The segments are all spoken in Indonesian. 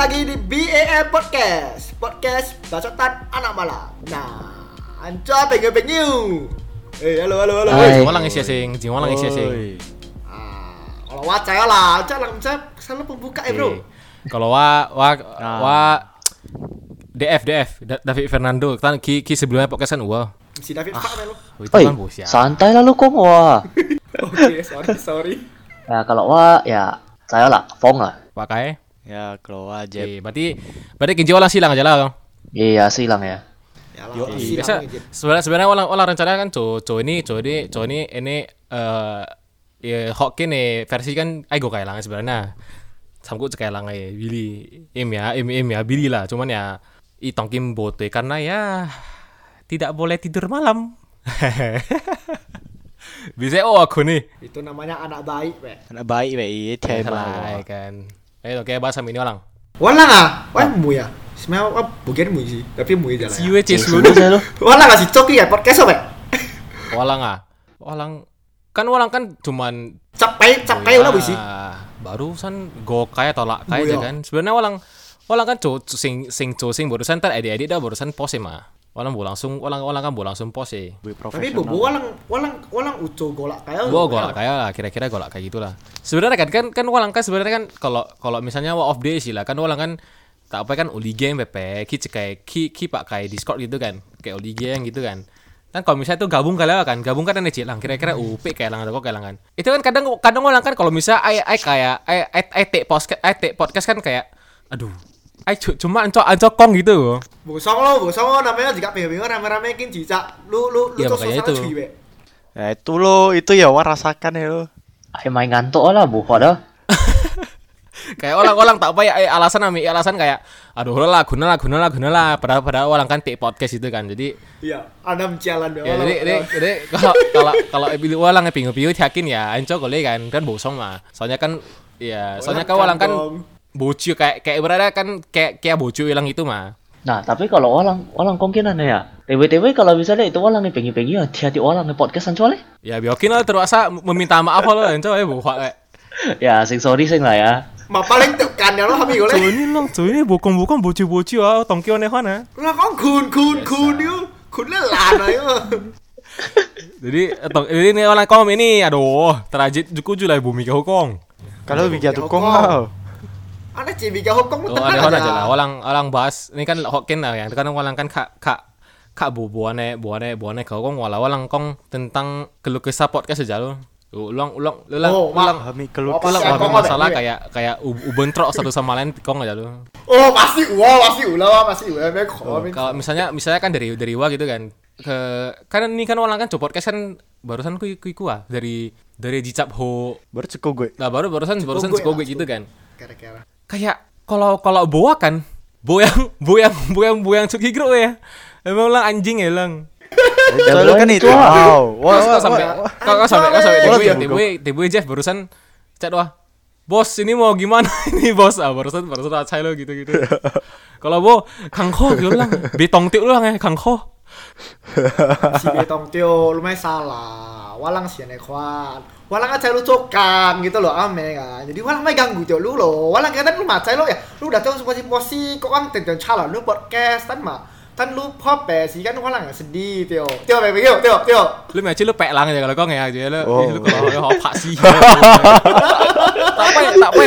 lagi di BAM Podcast. Podcast Bacotan Anak Malam Nah, anco pengen-pengen Eh, halo, halo, halo. Hai, jiwa lang isi sing, jiwa lang isi sing ah, Kalau eh, kalau wacaya lah, anco lang anco ke sana pembuka ya bro. Kalau wa, wa, wa DF, DF, David Fernando. Kan ki, ki sebelumnya podcast kan, wow Si David ah, Pak oh, Itu kan bos Santai lah lu kok, wah Oke, sorry, sorry. Nah, kalau wa, ya saya lah, Fong lah. Pakai Ya keluar aja. Oke, berarti berarti kinji orang silang aja lah dong. Iya silang ya. Ya lah Yo, si biasa lang, sebenarnya sebenarnya orang orang rencana kan cow cow ini cow ini cow ini ini eh ya Hawkin nih versi kan ai go kailangan sebenarnya. Samku kailangan ya Billy im ya im im ya Billy lah cuman ya i tongkim bote karena ya tidak boleh tidur malam. Bisa oh aku nih. Itu namanya anak baik Pak Anak baik baik iya Eh oke bahas sama ini orang. Walang ah Wah mu ya Sebenarnya wah, bukan mu sih Tapi mu jalan Si we cis sudah saya lu. Walang ah si Coki ya podcast apa Walang ah. Walang kan walang kan cuman Capek capek ulah sih Ah, barusan go kayak tolak kayak aja Buya. kan. Sebenarnya walang walang kan co sing sing co sing barusan tar edit edit dah barusan pose mah. Walang bu langsung walang walang kan bu langsung pose. Lebih Tapi bu walang walang walang uco golak kayak Gua golak kayak lah kira-kira golak kayak gitulah. Sebenarnya kan kan kan walang kan sebenarnya kan kalau kalau misalnya wa off day sih lah kan walang kan tak apa kan uli game PP ki kayak ki ki pak kayak Discord gitu kan. Kayak uli game gitu kan. Kan kalau misalnya tuh gabung kalian kan, gabung kan ada cilang kira-kira UP kayak lang atau kok kayak kan. Itu kan kadang kadang orang kan kalau misalnya ai ai kayak ai ai ai take podcast ai take podcast kan kayak aduh ai cu- cuma ancok ancok kong gitu. Bosong lo, bosong lo namanya juga bingung-bingung rame-rame kin cicak. Lu lu lu tuh makanya itu. cuy. Ya itu lo, itu ya wah rasakan ya lo. Ay main ngantuk lah bu dah. kayak orang-orang tak apa ya eh, alasan ami alasan kayak aduh lah guna lah guna lah guna lah padahal padahal orang kan take podcast itu kan jadi Iya, ada jalan ya jadi jadi, jadi kalau kalau kalau pilih orang yang pingu pingu yakin ya anco boleh kan kan bosong mah soalnya kan ya soalnya kan orang kan bocil kayak kayak berada kan kayak kayak bocil hilang itu mah Nah tapi kalau orang orang kongkinan ya. TW-TW kalau misalnya itu orang nih pengen-pengen ya hati-hati orang nih podcastan soalnya. ya biokin lah terpaksa meminta maaf lo ya buka kayak Ya sing sorry sing lah ya. Ma paling tekan ya lo kami Cuy boleh. ini long cuy ini bokong bokong bocil bocil ah tongkio nih mana Lah kau kun kun kun yo. Kun lelan ayo. jadi tong jadi ini orang kom ini aduh terajit juku julai bumi ke hukong Kalau tukang kok. lah. Ada cibika hukum Oh, ada orang aja lah. Orang orang bahas ini kan Hokkien lah ya. Kadang orang kan kak kak kak bu buane buane buane kau kong wala orang kong tentang keluh kesah podcast aja lo. Ulang ulang ulang Oh, ulang Kami keluar Apa ulang ulang masalah ada? kayak kayak u- ubentrok satu sama lain kong aja lo. Oh, pasti ulah, pasti ulah, pasti ulah. Oh, Kalau misalnya misalnya kan dari dari wa gitu kan ke kan ini kan orang kan coba podcast kan barusan kui kui kuah dari dari Jicap Ho Baru cukup gue. nah baru barusan barusan Cekogue Cekogue lah, gitu kan Kira-kira. Kayak kalau kalau boa kan boyang boyang boyang boyang cuki gro ya emang lang anjing ya lang Soalnya kan itu. Wow. Wah, Terus wah, kau sampai kau kau sampai kau sampai tibu jago. tibu tibu Jeff barusan chat wah bos ini mau gimana ini bos ah barusan barusan acai lo gitu gitu kalau bo kangko gitu lang betong tiup lang ya kangko Si betong tio lumayan salah. Walang sih ane kuan. Walang aja lu cokang gitu loh ame kan. Jadi walang mai ganggu tio lu loh. Walang kata lu macai lo ya. Lu udah tahu posisi posisi kok kan tentang cala lu podcast tan mah. Tan lu pop pe sih kan walang sedih tio. Tio be tio tio tio. lu macam lu pek lang aja kalau kau nggak aja lu Oh. eh, lu kalau lu pak sih tak apa ya tak apa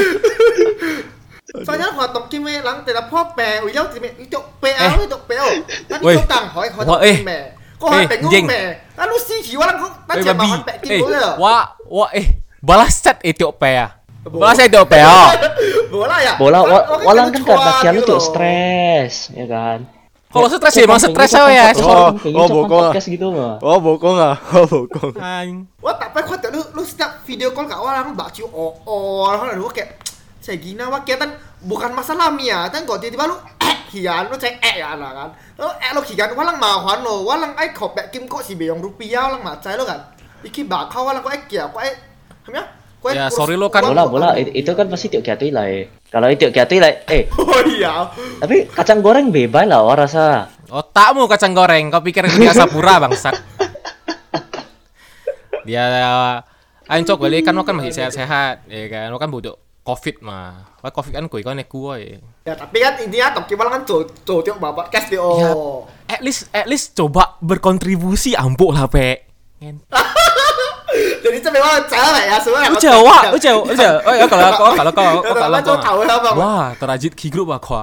ya. Soalnya họ tộc kim lang tera pop pe, uy yau tim itu pe Eh. ao itu pe ao. Tan Woi. itu tang hỏi họ Wah, tộc eh. kim me. Kok Eh, hỏi pe anjing. ngung me. Tan lu sih ki walang kok tan eh siapa babi hot pe kim eh boleh. wah wah eh balas chat Ethiopia balas Ethiopia Bola ya. Bola walang kan loh. stres ya kan. Kalau stres ya, emang stres ya, ya. Oh, oh, bokong. gitu mah. Oh, bokong ah. Oh, bokong. Wah, tapi kok lu lu setiap video call ke orang ciu oh oh orang lu kayak saya gina wah kelihatan bukan masalah Mia, kan kok tiba-tiba lu eh hian lu cek eh ya lah kan. Lu eh lu hian walang mahuan lo, walang ai kau bek kim kok si beyong rupiah walang macai lo kan. Iki bak kau walang kok eh kia kok eh hamnya kok eh Ya, sorry lo kan. Bola bola it- itu kan pasti tiok kiatui lah. eh. Kalau tiok kiatui lah eh Oh iya. tapi kacang goreng bebas lah orang rasa. Otakmu kacang goreng, kau pikir dia sapura bangsat. Dia Ancok balik kan lo kan masih sehat-sehat, ya kan? Lo kan butuh covid mah wah covid kan kui kan neku woy Ya tapi kan intinya Toki Walang kan co co tiok bawa podcast di Ya. oh. at least at least coba berkontribusi ampuk lah pe. Jadi itu memang cewek ya semua. Lu Jawa, lu Jawa, lu Jawa. Oh ya kalau kau kalau kau kalau tapi kau. Wah, terajit ki grup aku.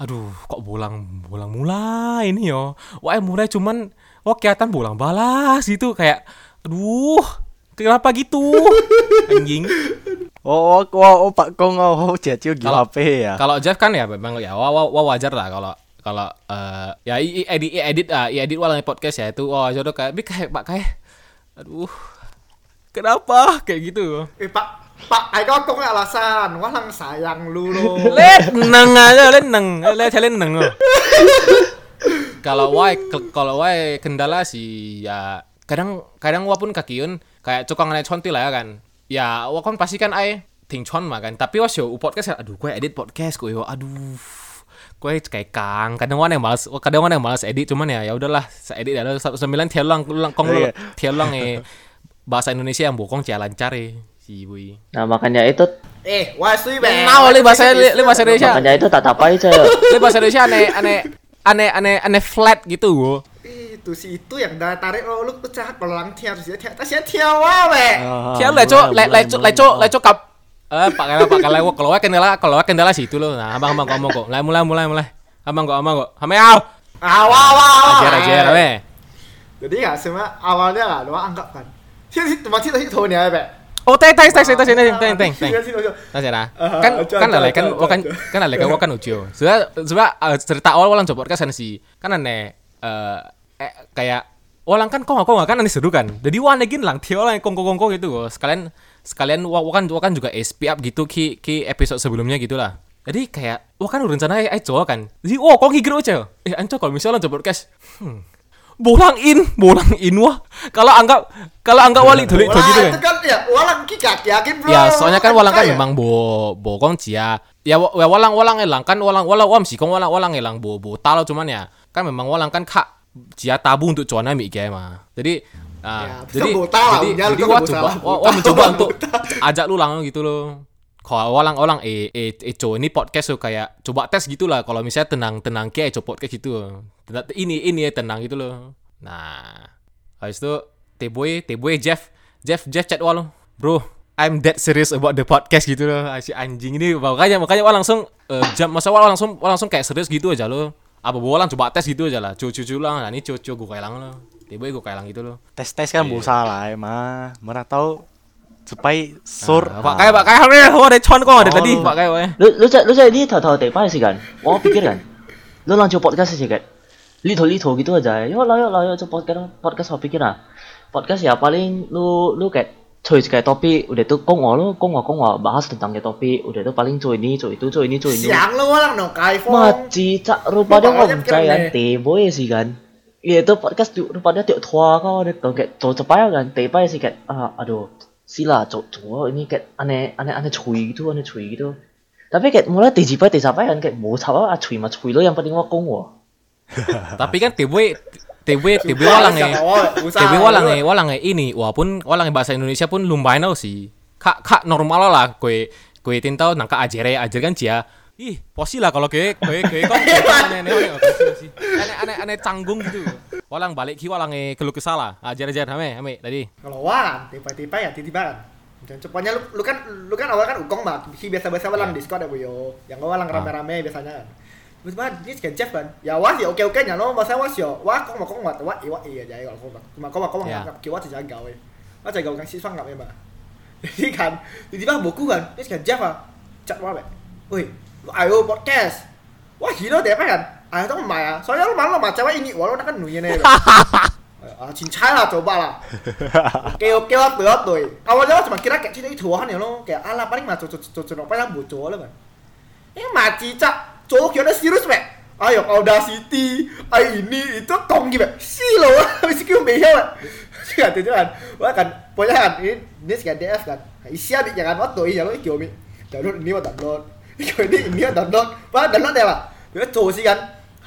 Aduh, kok bolang bolang mulai ini yo. Wah, mulai cuman wah kelihatan bolang balas gitu kayak aduh, kenapa gitu? Anjing. Oh, oh, oh, oh, Pak Kong, oh, oh, Kalau- gila HP ya. Kalau Jeff kan ya memang ya wah, wah, wah wajar lah kalau kalau eh, ya i, i, edit i, edit ah i, edit walang podcast ya itu wah jodoh kayak bi kayak pak kayak aduh kenapa kayak gitu Eh Pak, Pak, Aiko kok nggak alasan, Walang sayang lu lo. le neng aja le neng le kalian neng oh. kalau wae kalau wae kendala sih ya kadang kadang walaupun kakiun kayak cukang naik conti lah ya kan ya wah kan pasti kan ai ting chon mah kan. Tapi was yo podcast ya, aduh gue edit podcast gue yo aduh. Gue kayak kang. Kadang wan yang malas kadang wan yang malas edit cuman ya ya udahlah saya edit ya sembilan tialang ulang kong Iya. tialang eh bahasa Indonesia yang bokong cia lancar eh si bui. Nah makanya itu Eh, wah sui be. Nah, oleh bahasa li bahasa Indonesia. Makanya itu tak tapai aja. Ini bahasa Indonesia aneh aneh aneh aneh aneh flat gitu Eh, Itu si itu yang dah tarik lo lu pecah kalau lang tiap sih tiap, tapi tiap wah be. Ah, Kia mulai, leco le mulai, leco mulai, leco mulai. leco kap eh pak kalau pak kalau kalau wae kendala kalau wae kendala situ lo. Nah, abang abang ngomong kok. Mulai mulai mulai mulai. Abang kok abang kok. Hame au. Ah, wah wah. wah. Ajar ajar Eh, we. Jadi nggak semua awalnya nggak lo anggap kan. Sih sih cuma sih tadi tahu nih be. Oh, teng teng teng teng teng teng teng teng. Sih, sih, sih. Nah, cara. Ah, Kan aja, kan ada kan aja. kan ada kan wakan ujo. Sudah sudah eh, cerita awal walang coba kan sih. Kan aneh eh eh, kayak walang kan kok kok kan aneh seru kan. Jadi wan lagi lang tio lang kongko kongko gitu gua. Sekalian sekalian wa- wakan wakan juga SP up gitu ki ki episode sebelumnya gitulah. Jadi kayak wakan rencana ai coba kan. Jadi oh kok higro aja. Eh anco kalau misalnya coba podcast. Hmm. Bolang in, bolang in wah. Kalau anggap kalau anggap wali Wah, gitu itu kan. kan ya walang kikat yakin bro. Ya, soalnya kan walang kan memang bo bo kong cia. Ya wa- ya walang walang elang kan walang walang wam sih kong walang walang elang bo bo talo cuman ya kan memang walang kan kak cia tabu untuk cuana mi kayak mah. Jadi Ya, ah, bisa jadi talo, jadi, jadi wah bo coba wah, bo wah mencoba untuk ajak lu lang gitu loh. Kalau walang eh eh eh co ini podcast tuh kayak coba tes gitulah kalau misalnya tenang tenang kayak co podcast gitu. Ini ini ya tenang gitu loh. Nah, habis itu T-Boy, T-Boy Jeff, Jeff, Jeff chat wal bro, I'm dead serious about the podcast gitu loh. Si anjing ini makanya makanya wal langsung eh, jam masa wal langsung langsung kayak serius gitu aja loh. Apa bolang coba tes gitu aja lah. Cucu-cucu lah, nah ini cucu gue kailang loh. T-Boy gue kailang gitu loh. Tes tes kan Iya. bosa lah emang. Mana tahu supaya sur. Ah, Pak kayak Pak kayak nih, wah ada con kok ada Oh, tadi lu. Pak kayak weh. Lu lu cak lu cak ini tahu tahu tepai sih kan. Wah pikir kan. Lu lanjut podcast sih kan. Lito lito gitu aja. Yo lah yo lah yo coba podcast podcast apa pikir ah. Podcast ya paling lu lu kayak cuy kayak topik udah tuh kong lu kong kong bahas tentang kayak topik udah tuh paling cuy ini cuy itu cuy ini cuy ini. Siang lu walang no iPhone. Maci cak rupanya ngomong kan deh. teboy sih kan. Iya itu podcast tu rupanya tiok tua kau ada kau kayak cowok cepai kan tepai sih kayak ah aduh sila cowok cowok ini kayak aneh aneh aneh cuy gitu aneh cuy gitu. Tapi kayak mulai tejipai kan kayak mau ah cuy mah cuy lo yang penting wah kong wah. Tapi kan T-Boy T-Boy T-Boy walang eh. TB walang eh, walang eh ini, walaupun walang eh bahasa Indonesia pun lumayan tau sih. Kak kak normal lah, kue kue tintau nangka ajere ajar kan cia. Ih, posi lah kalau kue kue kue kok aneh aneh aneh aneh aneh aneh canggung gitu. Walang balik ki walang eh keluh kesah lah. Ajar ajar hame hame tadi. Kalau walang tiba-tiba ya tiba-tiba kan. Dan cepatnya lu, lu kan lu kan awal kan ukong mah, si biasa-biasa walang Ya. Discord ya bu yo. Yang walang Ah. rame-rame biasanya 乜乜之前 Jeff 人又嗰時我叫驚人咯，咪使嗰時我哇講咪講話哇嘢哇嘢嘅啫，我講唔係講話講話鴨叫一隻隻狗嘅，一隻狗緊先生鴨嘅嘛。你 kan 你點解無辜人之前 Jeff 啊，窒話咪，喂，I O podcast，wah hilo deh kan, ah itu mah ya, soalnya lu malah macam ini, walau kan nuyen ya. ah cincai lah coba lah keo keo tuh tuh awalnya cuma kira kayak cinta ya lo kayak ala paling mah cocok cocok apa yang bocor lah kan ini mah cowok kira serius be. Ayo Audacity, ayo ini itu tong gitu. Si lo, mesti kau behel. Si kan itu kan, wah kan, pokoknya kan ini ini sekian DF kan. Isi adik jangan waktu iya lo kau mi download ini wah download. Kau ini ini wah download, wah download deh lah. Dia cowok sih kan,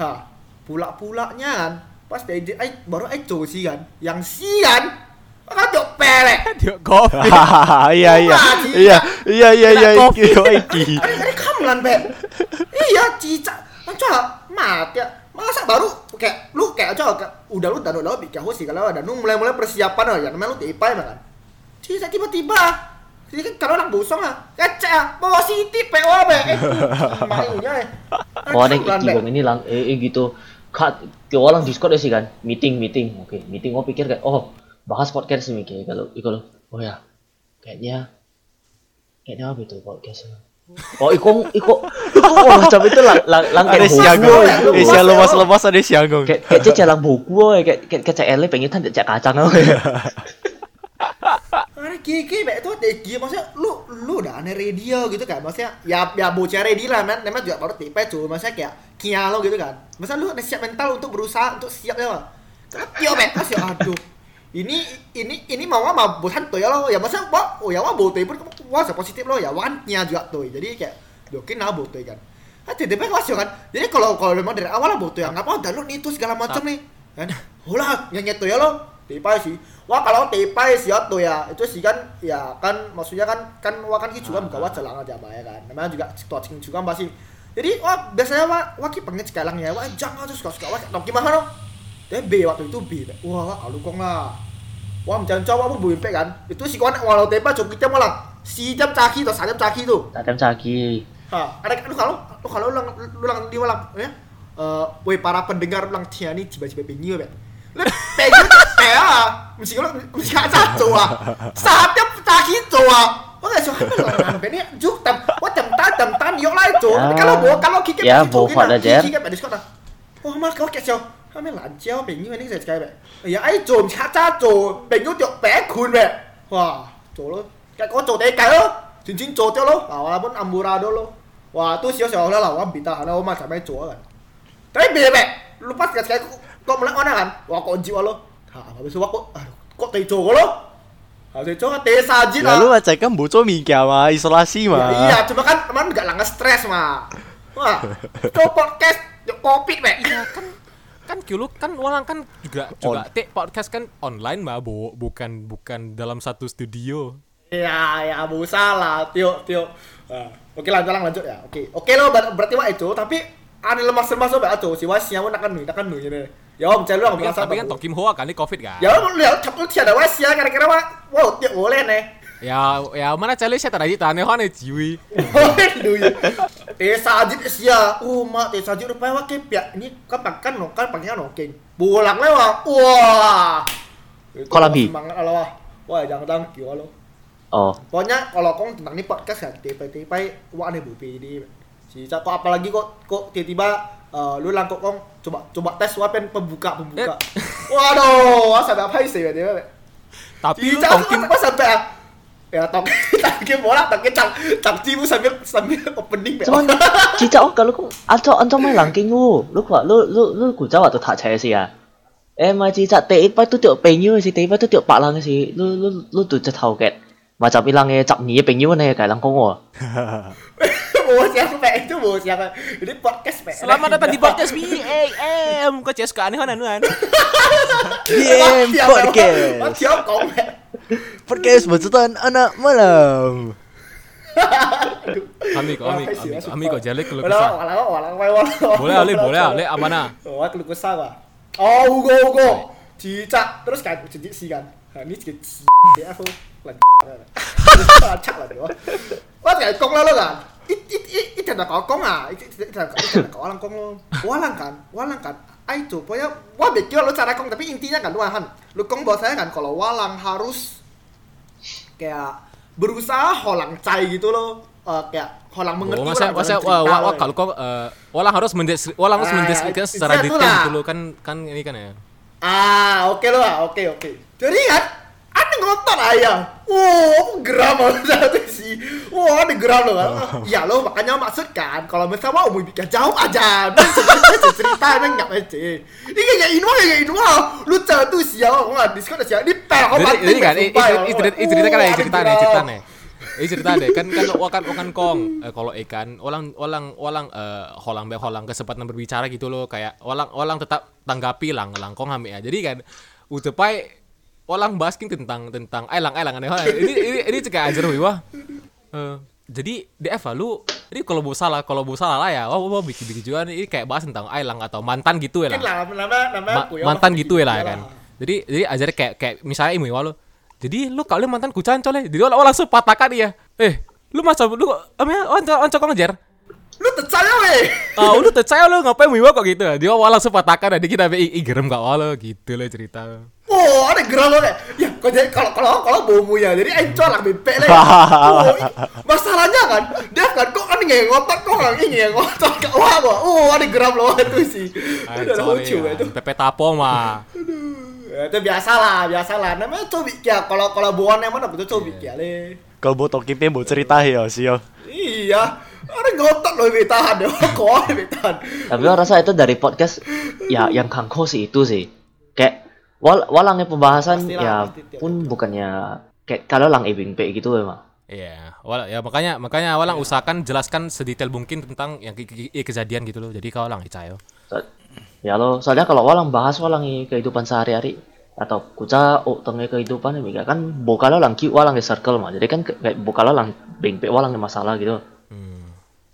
ha pula-pulanya kan pas dia ai baru ai cowok sih kan yang si kan kan cok pe lek. Dia kopi. Iya iya iya iya iya iya kopi. iki iki. Ini ini kamu lan be. Iya cicak. Coba mati ya. Masa baru kayak lu kayak kayak, udah lu dan udah bikin host kalau ada nu mulai mulai persiapan lah ya namanya lu tipai mah kan. Cicak tiba-tiba jadi kan kalau orang bosong ah, kecek ah, positif PO be. Mainnya. Oh, iki Be. bang ini lang eh, eh, gitu. Kat, orang Discord ya sih kan, meeting meeting, oke meeting. Oh pikir kayak oh bahas podcast nih kayak kalau kalau oh ya kayaknya kayaknya apa itu podcast Oh, iko iko iko wah macam itu lang lang lang kayak ya. Eh siang lemas-lemas ada siang. kayak kayak cek lang buku oh kayak kayak kayak cek ele pengen tan cek kacang oh Ada gigi be itu ada gigi maksudnya lu lu udah aneh radio gitu kan maksudnya ya ya bocah ready lah man namanya juga baru tipe cuy maksudnya kayak kia lo gitu kan. Masa lu udah siap mental untuk berusaha untuk siap ya tapi yo be kasih aduh ini ini ini mau mah bosan tuh ya lo. Ya masa wah oh ya wah botoy pun wah positif lo. Ya wan nya juga tuh. Jadi kayak dokin nah botoy kan. Ah tiba-tiba kasih kan. Jadi kalau kalau memang dari awal lah botoy nggak apa download itu segala macam nih. Kan ulah yang nyetu ya lo. Tipai sih. Wah kalau tipai sih ya tuh ya. Itu sih kan ya kan maksudnya kan kan wah kan juga buka wah celang aja ya kan. Namanya juga touching juga pasti jadi wah biasanya wah wah kita pengen cekalang ya wah jangan terus suka suka wah dong gimana lo dia B waktu itu B wah wah kalau kong lah wah macam coba apa buim kan itu si kawan walau tipai cukup kita malah si jam caki atau jam caki tuh tak caki Ah, ada lu kalau lu kalau ulang lu ulang di ulang ya. Eh, woi para pendengar ulang tiani tiba-tiba penyu be. Lu penyu teh ah, mesti lu mesti kaca coa. Saatnya pecaki coa. Oh nggak suka lah, ini juk tam, wah tam tan tam tan yuk lah itu. Ya. Kalau bawa kalau kiki Ya, bawa fat aja. Kiki kan diskon lah. Wah mah kau kayak siapa? Kami lancar penyu ini saya cakap be. Ya ai coa mesti kaca coa, penyu tiok pe kun be. Wah, coa lo. Kayak kau coa teh kayo, cincin coa tiok lo, walaupun amburador lo. Wah, itu sih sih lah lawan bita karena oma sampai cowok kan. Tapi bebe, lu pas kayak kayak kok mulai ona kan? Wah, kok jiwa lo. Ha, habis itu kok kok cowok lo? Habis itu sajin Ya lu lah. macam kan bocor mingkya mah isolasi mah. iya, cuma kan teman enggak langgar stres mah. Wah, itu podcast kopi be. Iya kan kan kilo kan walang kan juga juga take podcast kan online mah bu, bukan bukan dalam satu studio. Ya, ya, bu salah, Tio, Tio. Nah, oke lanjut lang, lanjut ya. Oke, oke lo ber- berarti wah itu, tapi ane lemas lemas lo tuh si was nyawa nakan nu, nakan nu ini. Ya om, cari lu Tapi kan, tapi kan Tokim Hoa kan ini covid kan. Ya lu lihat, lu tiada was ya, kira-kira wah, wow, dia boleh nih. Ya ya mana cale saya tadi tanya hane jiwi. Waduh ya. Teh sajit sia. Uh, mak teh sajit rupanya wah kepia. Ini kan pakan no, kan pakai kan oke. Bolang lewat. Wah. Itu Kolabi. Semangat Allah wah. Wah, jangan tangki lo. oh Pokoknya kalau kong tentang ini podcast ya, tipe-tipe wah aneh bupi ini. Si kok apalagi kok kok tiba-tiba eh, lu lang kok kong coba coba tes wapen pembuka pembuka. Waduh, sampai apa sih ya dia? Tapi lu Tokim apa sampai や tak tak ke bola tak ke tak tak tibu sambil sambil opening be. Cuman cicak kalau kau anto anto mai lang king lu lu kwa lu lu lu ku jawa tu tak cai si ya. Em mai cicak te pa tu tiok pe như si te pa tu tiok pak lang si lu lu lu tu chak thau ket. Mà chả bị lăng nghe chọc nhí bình như này cái lăng công à. Bố siapa mẹ itu bố siapa? đi podcast mẹ. Selamat datang đi podcast BAM. Kau CS kan ini kan anuan. BAM podcast. Tiap kau mẹ. Podcast bercerita anak malam. Kami kok, kami, kami, kami kok jelek kalau Walau kesah. walau walau walau. Boleh ale, boleh ale, amana. Oh, aku lupa salah. Oh, Ugo Ugo. Cicak terus kan cicik sih kan. Nah, ini dia aku lagi. Cak lah dia. Wah, kayak kong lah lo kan. It it it it ada kau kong ah. It it ada walang kong lo. Walang kan, walang kan. Ah itu, pokoknya wah bekir lo cara kong tapi intinya kan wahan. Lu kong buat saya kan kalau walang harus kayak berusaha holang cai gitu loh. Eh, kayak holang mengerti Oh, masa masa wah, wah, wah kalau kok eh, walang harus mendeskrip walang harus Ah, mendeskripsikan secara detail lah. dulu kan kan ini kan ya. Ah, oke lo ah, oke oke. Jadi kan, ada ngotot ayam. Oh, geram satu sih. Wah, ada geram lo kan. Ya lo makanya maksud kan, kalau misalnya mau bikin jauh aja, cerita emang nggak aja. Ini kayak Inwa kayak Inwa, lu tuh siapa? Nggak diskon siapa? Di pel, ini kan, ini cerita ini cerita kan ya Oh, cerita nih cerita nih. Ini cerita deh kan kan wakan wakan kong Eh, kalau ikan orang orang orang eh holang be holang kesempatan berbicara gitu loh kayak orang orang tetap tanggapi lang lang kong ambil ya. Jadi kan utepai orang bahas king tentang tentang elang elang aneh. Ini ini ini cek ajar wah. Eh, jadi DF lah, lu ini kalau mau salah kalau mau salah lah ya. Wah wah bikin bikin juga. Ini kayak bahas tentang elang atau mantan gitu ya lah. Ma- ya, mantan gitu ya lah lah. kan. Jadi jadi ajarnya kayak kayak misalnya imu lo jadi lu kalau mantan ku cancol ya jadi orang langsung patahkan dia. Eh lu masa lu amnya oncok oncok ngejar? Lu percaya weh. Ah udah percaya lu ngapain wiwa kok gitu dia awal langsung patahkan dia kita ih ih, gerem gak wala gitu lah cerita Oh, ada geram lo kayak. Ya, kok jadi kalau kalau kalau bomu ya, jadi encor lah bipek lah. Oh, i- masalahnya kan, dia kan kok kan nggak ngotot kok nggak ingin ngotot kak wah wah. Oh, ada geram lo itu sih. Itu udah lucu ya itu. Pepe tapo mah Ya, Itu biasa lah, biasa lah. Namanya cobik ya. Kalau kalau buan yang mana betul cobik ya le. Kalau mau tokipnya mau cerita ya sih yo. Iya, ada ngotot lo lebih tahan deh. Kok lebih tahan. Tapi orang rasa itu dari podcast ya yang kangko sih itu sih. Kayak wal walangnya pembahasan Pastilah, ya pasti tiap- pun bukannya kayak kalau lang ibing pe gitu emang. Iya, wala, ya makanya makanya awalang usahakan jelaskan sedetail mungkin tentang yang ke- ke- ke- kejadian gitu loh. Jadi kau lang icayo. So- ya lo soalnya kalau walang bahas walang kehidupan sehari-hari atau kuca oh tengah kehidupan ini kan lang ki walang di circle mah. Jadi kan kayak bokalo lang bing pe walang di masalah gitu.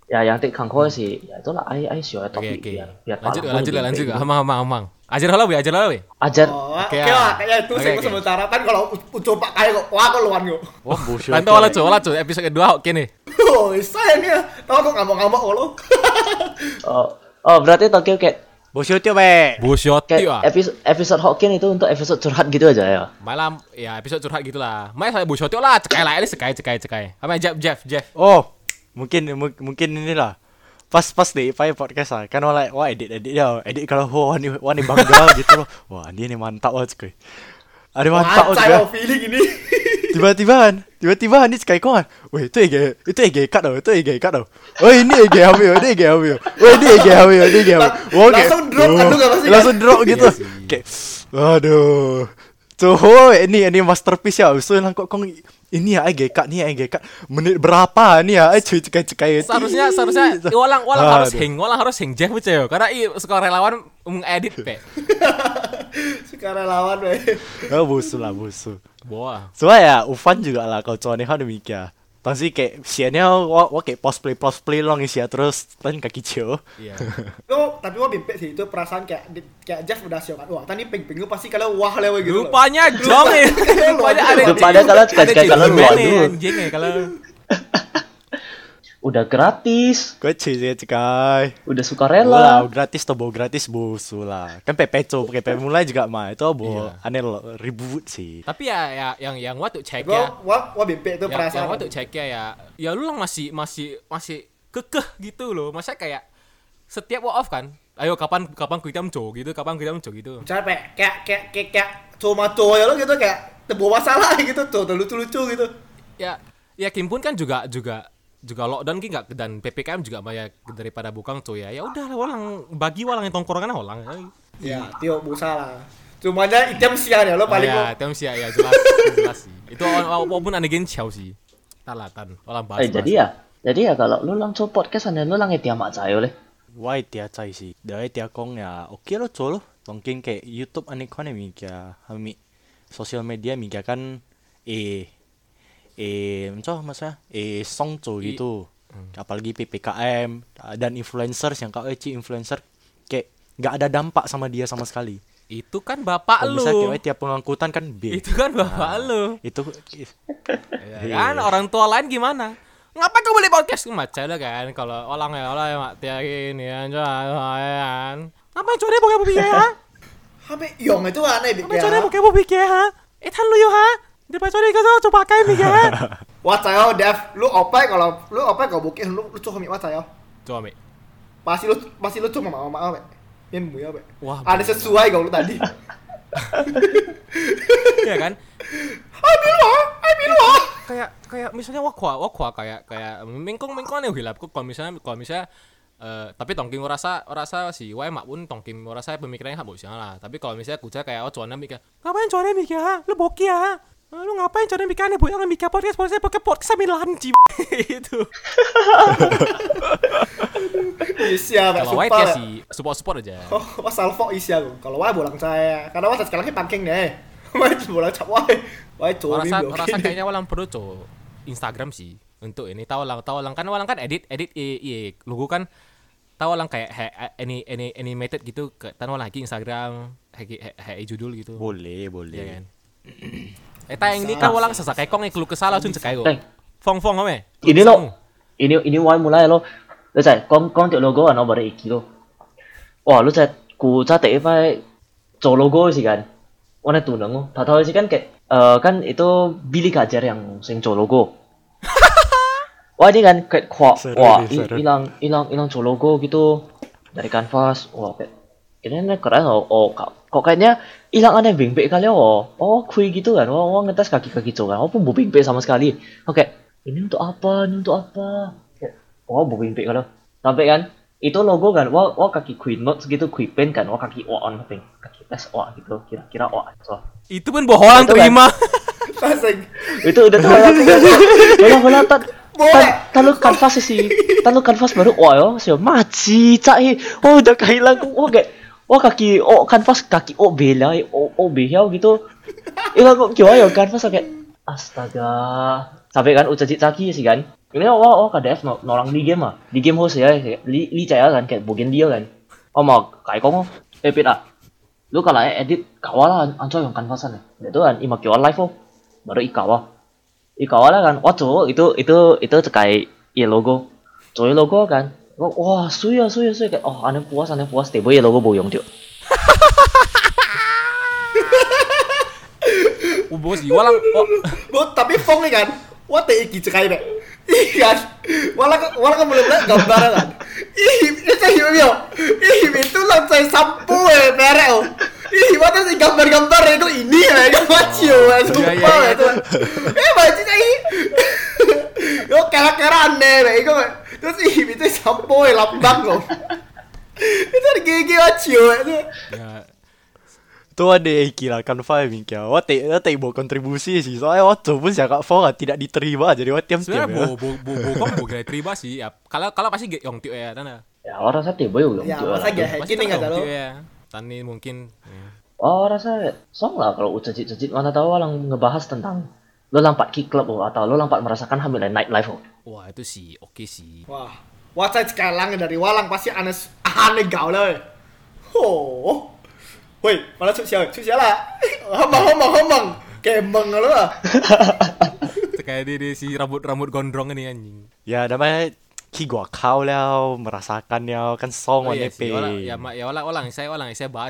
Ya yang tik kangko sih ya itulah ai ai sih ya topik oke. biar biar Lanjut lanjut pe lanjut. gitu. Amang amang amang. Ajar lah we, ajar lah we. Ajar Oh, Oke, oke ah. lah, kayak itu Oke, sih sementara kan kalau u- coba kayak kok, wah kok luan kok. Wah bullshit. Bantu wala cu, wala cu episode kedua oke nih. Oh, saya nih, tau kok ngamuk-ngamuk lo. oh oh berarti Tokyo kayak Bullshit yo be. Busyot kayak ah. episode episode Hokkien itu untuk episode curhat gitu aja ya. Malam ya episode curhat gitulah. Main saya busyot lah, cekai lah ini cekai cekai cekai. Apa Jeff Jeff Jeff. Oh, mungkin mu- mungkin inilah. Pas pas deh pai podcast lah. Kan wala wah edit edit dia. Edit kalau wah ni wah ni bangga gitu loh. Wah, dia ni mantap banget cuy. Ada mantap Wacai juga. feeling ini. Tiba-tiba tiba-tiba ni sekali kau kan. Weh, itu ege, itu ege cut tau, itu ege cut tau. Oh ini ege hamil, ini ege hamil. Oh ini ege hamil, ini ege hamil. Kayak- Langsung drop kan lu nggak pasti? Langsung drop gitu. Iya sih. Kayak, aduh. Tuh, ini ini masterpiece ya. So lang kok kong ini ya ege cut ni ya ege cut. Menit berapa ni ya? Eh cuy cekai cekai. Seharusnya seharusnya walang walang harus hang, walang harus hang Jeff buceo. Karena i suka relawan mengedit pe. Sekarang lawan weh. Oh, busu lah busu. Boah. So ya, Ufan juga lah kalau cowok ni kan demikian. Tapi kayak siannya wah wah kayak post play post play long isi ya terus kan kaki cio. Iya. Lo tapi gua bipek sih itu perasaan kayak di- kayak Jeff udah siap kan. Wah, tadi ping-ping lu pasti kalau wah lewe gitu. Rupanya jong ya. Rupanya ada Rupanya kalau kalau lu, anjing ya kalau Udah gratis, cuy sih cekai. udah Lah, sukarela. gratis to bo gratis busu lah. Kan pepeco pakai pe mulai juga mah itu bo Iya. aneh lo ribut sih. Tapi ya, ya yang yang waktu cek ya. Gua wah wah bipek itu Ya, yang perasaan. waktu cek ya ya. Ya lu lang masih masih masih kekeh gitu loh. Masa kayak setiap walk off kan. Ayo kapan kapan kita menco gitu, kapan kita menco gitu. Misalnya kayak kayak kayak kayak, kayak cuma cowok ya lo gitu kayak terbawa masalah gitu tuh, lucu-lucu gitu. Ya ya Kim pun kan juga juga juga lockdown ki nggak dan ppkm juga banyak daripada bukang tuh ya ya udah lah walang bagi walang yang tongkrongan walang Ya, tio busa lah. Cumanya item siang ya lo paling ya itu sih ya jelas jelas sih itu walaupun ada gen ciao sih talatan walang bahas Eh jadi ya, jadi ya kalau lu langsung podcast ane lu lang itiamak saya oleh. Why tia cai sih. Dari tia kong ya oke lo colo. Mungkin kayak YouTube aneh kau nih kami sosial media mika kan eh eh macam maksudnya? Eh song I- gitu. Apalagi PPKM dan influencers yang kau eci influencer kayak nggak ada dampak sama dia sama sekali. itu kan bapak Kalau lu. misalnya kayak tiap pengangkutan kan B. itu kan bapak lu. itu ya kan? Orang tua lain gimana? Ngapain kau beli podcast? Macam lah kan kalau orang ya orang ya mak tiakin ya kan? Ngapain coba buka buka ya Sampai yong itu aneh dik ngapain coba ya. buka buka ya eh tan lu yo ha di pas coba kau coba pakai nih ya Wah, saya Dev, lu opai kalau lu opai kalau bukit lu lu coba mi wah saya. coba mi Pasti lu pasti lu cuma mau mau be. Yang mu ya be. Wah, Ada sesuai kalau lu tadi. ya kan Hai bilu, hai bilu. kayak kayak misalnya wakwa wakwa kayak kayak mengkong mengkong nih hilap kok kalau misalnya kalau misalnya eh, tapi tongking merasa merasa si wae mak pun tongking merasa pemikirannya hak sih lah tapi kalau misalnya kuca kayak oh cuana mikir ngapain cuana mikir ha? lu boki ya lu ngapain cuana mikir nih bu yang mikir podcast podcast podcast podcast sambil lanci itu Isya be kalau wae sumpah. kayak be. si support support aja Oh, pas salvo isya lu. Kalau wah bolang saya. Karena wah sekarang ini pangking deh. Wah, bola cap wah. Wah, Gua cobi. rasa kayaknya walang perlu co Instagram sih untuk ini tahu lang tahu lang kan walang kan edit edit i, i logo kan tahu lang kayak he, any any animated gitu ke walang lagi Instagram he, he, he, judul gitu Boleh, ya boleh. kan eh tayang ini kan walang sesak kayak kong keluh kesal langsung cekai Teng. fong fong ame Ini lo, ini ini why mulai lo, lo cai, con con tiểu logo nó bảo iki lo. Wah, lo cai, ku cai tệ phải chỗ logo sih kan. Warna tuh nang, tahu tahu sih kan kayak, eh kan itu Billy Gajar yang sing chỗ logo. Wah ini kan kayak Seru wah hilang hilang hilang chỗ logo gitu dari kanvas. Wah kayak ini nih keren loh. Oh kok kok kayaknya hilang aneh bing kali oh. Oh kui gitu kan. Oh, oh ngetes kaki-kaki cowok kan. Oh pun bu bing sama sekali. Oke, ini untuk apa? Ini untuk apa? Oh bu bing kalau sampai kan itu logo kan. Wah wah kaki kui notes gitu kui pen kan. Wah kaki o on ping kaki tes o gitu. Kira-kira o so. itu pun bohong Itu kan. terima Asing. itu udah tahu kan tan Boleh. tan tan lu kanvas sih tan lu kanvas baru wah yo sih maci cai oh udah kehilang oh kayak oh kaki oh kanvas kaki oh bela oh oh behel gitu. Ilang kok kiwa yo kanvas kayak astaga. Sampai kan ucap caki sih kan. Ini oh oh KDF no, norang di game ah. Di game host ya li li caya kan kayak bukan dia kan. Oh mau kayak kong eh pit ah. Lu kalau edit kawal lah ancoy yang kanvasan ya. Itu kan imak kiwa live oh. Baru ikawa ikawa lah kan. Wah cowok itu itu itu cekai ya logo. Cowok logo kan wah wah suya suya suya kayak oh aneh puas aneh puas tiba ya logo boyong dia oh bos walang oh Bu, tapi Fong nih kan, wah teh iki cekai be. Ih kan, wala wala kan belum lihat gambar kan. Ih, itu hiu hiu. Ih, itu langsung sampo eh merek oh. Ih, mana sih gambar-gambar itu ini ya, kan macio ya, iya, sumpah iya, ya, itu. Eh. Yo aneh itu terus ih itu sampo eh lambang loh. Itu ada gigi macio ya, itu. ya Tu ada Iki lah Canva yang kia. Wah tak wah tak buat kontribusi sih. Soalnya wah tu pun siapa Fong tidak diterima jadi tiap tiap sebenarnya bo bo bo bo kong bo gaya terima sih ya kalau kalau pasti yong tiu ya tanda ya orang saya tiba boyong Ya, masa gak gini nggak tahu. ya tani mungkin ya. oh rasa song lah kalau ucap cicit mana tahu orang ngebahas tentang lo lampat kick club oh, atau lo lampat merasakan hamil night life oh. wah itu sih oke sih Wah, wah saya sekarang dari Walang pasti aneh aneh gau lah. Oh, woi, malah cuk siapa? Siapa lah? Hambang, hambang, hambang. Kembang lo lah. Kayak dia, dia si rambut rambut gondrong ini anjing Ya namanya Ki gua kau lah merasakan ya kan song Oh, iya ya, ya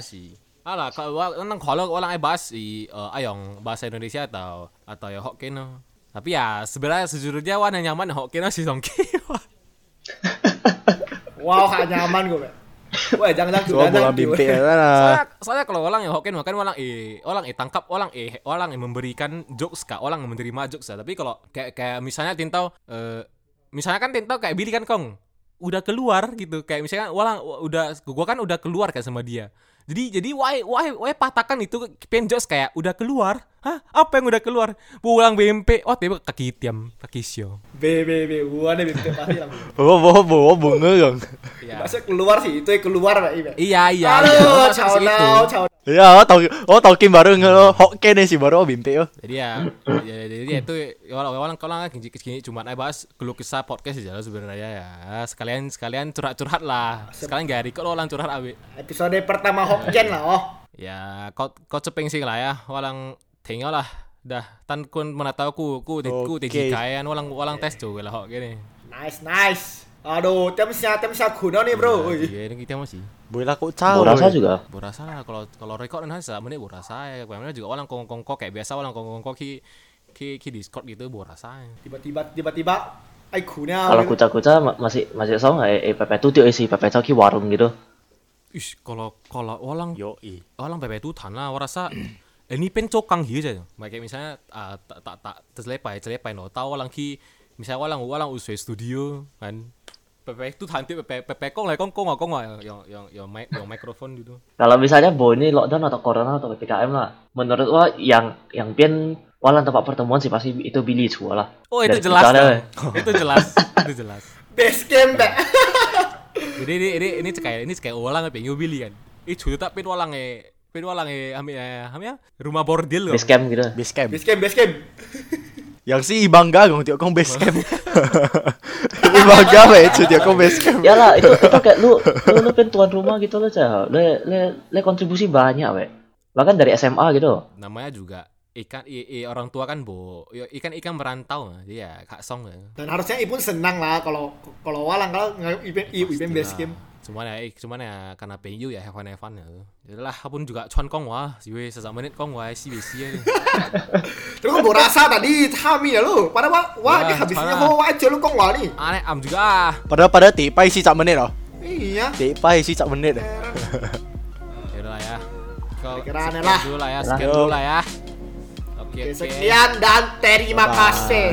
sih. Alah, kalau orang kalau orang saya bahas si eh, ayong bahasa Indonesia atau atau ya Hokkien. Tapi ya sebenarnya sejujurnya warna nyaman Hokkien sih songki. Wow, gak nyaman gue. Wah, jangan jangan Soal bola ya lah. soalnya, soalnya kalau orang yang Hokkien makan orang eh orang eh tangkap orang eh orang yang memberikan jokes kak orang yang menerima jokes. Tapi kalau kayak kayak misalnya Tintau eh misalnya kan Tintau kayak Billy kan Kong udah keluar gitu kayak misalnya orang udah gua kan udah keluar kan sama dia jadi jadi why why why patahkan itu pen jokes kayak udah keluar hah apa yang udah keluar pulang BMP oh tiba kaki tiam kaki sio Be, be, be. Gua ada bimpe pasti lah. Bawa bawa bawa bunga dong. ya. Maksudnya keluar sih, itu yang keluar. Be. iya iya iya Aduh, ciao now, ciao. Ya, oh tau oh taukin baru nge Hokkien sih baru oh bimpe oh. jadi ya, ya jadi ya itu orang orang kalau nggak kini kini cuma aja bahas keluh kesah podcast aja lah sebenarnya ya sekalian sekalian curhat curhat lah sekalian gak record orang curhat abi Episode pertama Hokkien lah, oh. ya kau kau cepeng sih lah ya orang tinggal lah dah tan kun mana tahu ku ku ku Oke. tinggi kayan orang orang tes juga lah kok gini Nice, nice. Aduh, temsnya temsnya kuno nih, bro. Iya ini kita masih Boleh lah kok tahu. Gua rasa juga borasa lah kalau kalau record kan hanya menit borasa ya kemudian juga orang kong kong kayak biasa orang kong kong ki ki ki discord gitu borasa Tiba-tiba, tiba-tiba, ai kuno. kalau kuca-kuca ma- masih masih song eh eh pepe tuh dia sih pepe ki warung gitu Ish, kalau kalau orang Yo i. orang PP itu tanah warasa ini pen cokang hiu aja kayak misalnya ah, tak tak tak terselepai terselepai no. Tahu orang ki misalnya orang orang usai studio kan. PP itu nanti PP PP kong lah kong kong kong lah yang yang yang mic yang mikrofon gitu. Kalau misalnya Bo ini lockdown atau corona atau PPKM lah, menurut gua yang yang pian walan tempat pertemuan sih pasti itu Billy Chua lah. oh itu Dari jelas itu jelas itu jelas. Base game, Be. jadi ini ini ini kayak ini kayak orang apa? Yang Billy kan? Ini sudah tak pin orang eh Tapi walang eh ami eh ami ya? Rumah bordil base camp gitu. Base camp Base camp, base camp. yang si bangga gong tiok kong base camp i bangga itu tiok kong base camp ya lah itu itu kayak lu lu lu tuan rumah gitu loh cah le le le kontribusi banyak we bahkan dari SMA gitu. Namanya juga ikan i, i- orang tua kan bo. Ikan ikan merantau dia kak song ya. Dan harusnya Ipun senang lah kalau kalau walang kalau nggak event event base camp. Cuman ya, eh, cuman ya karena PU ya have fun have fun ya. Jadilah pun juga cuan kong wah, si we sesak menit kong wah si besi ya. Terus kok rasa tadi Hami ya lu. Padahal wah, wah Ya, dia habisnya ho aja lu kong wah nih. Aneh am juga. ah. padahal pada tipai si cak menit loh Iya. tipai si cak menit Ya udah lah ya. Kau Kira aneh sekian lah. dulu lah ya, Lah. sekian dulu lah ya. Oke, sekian dan terima kasih.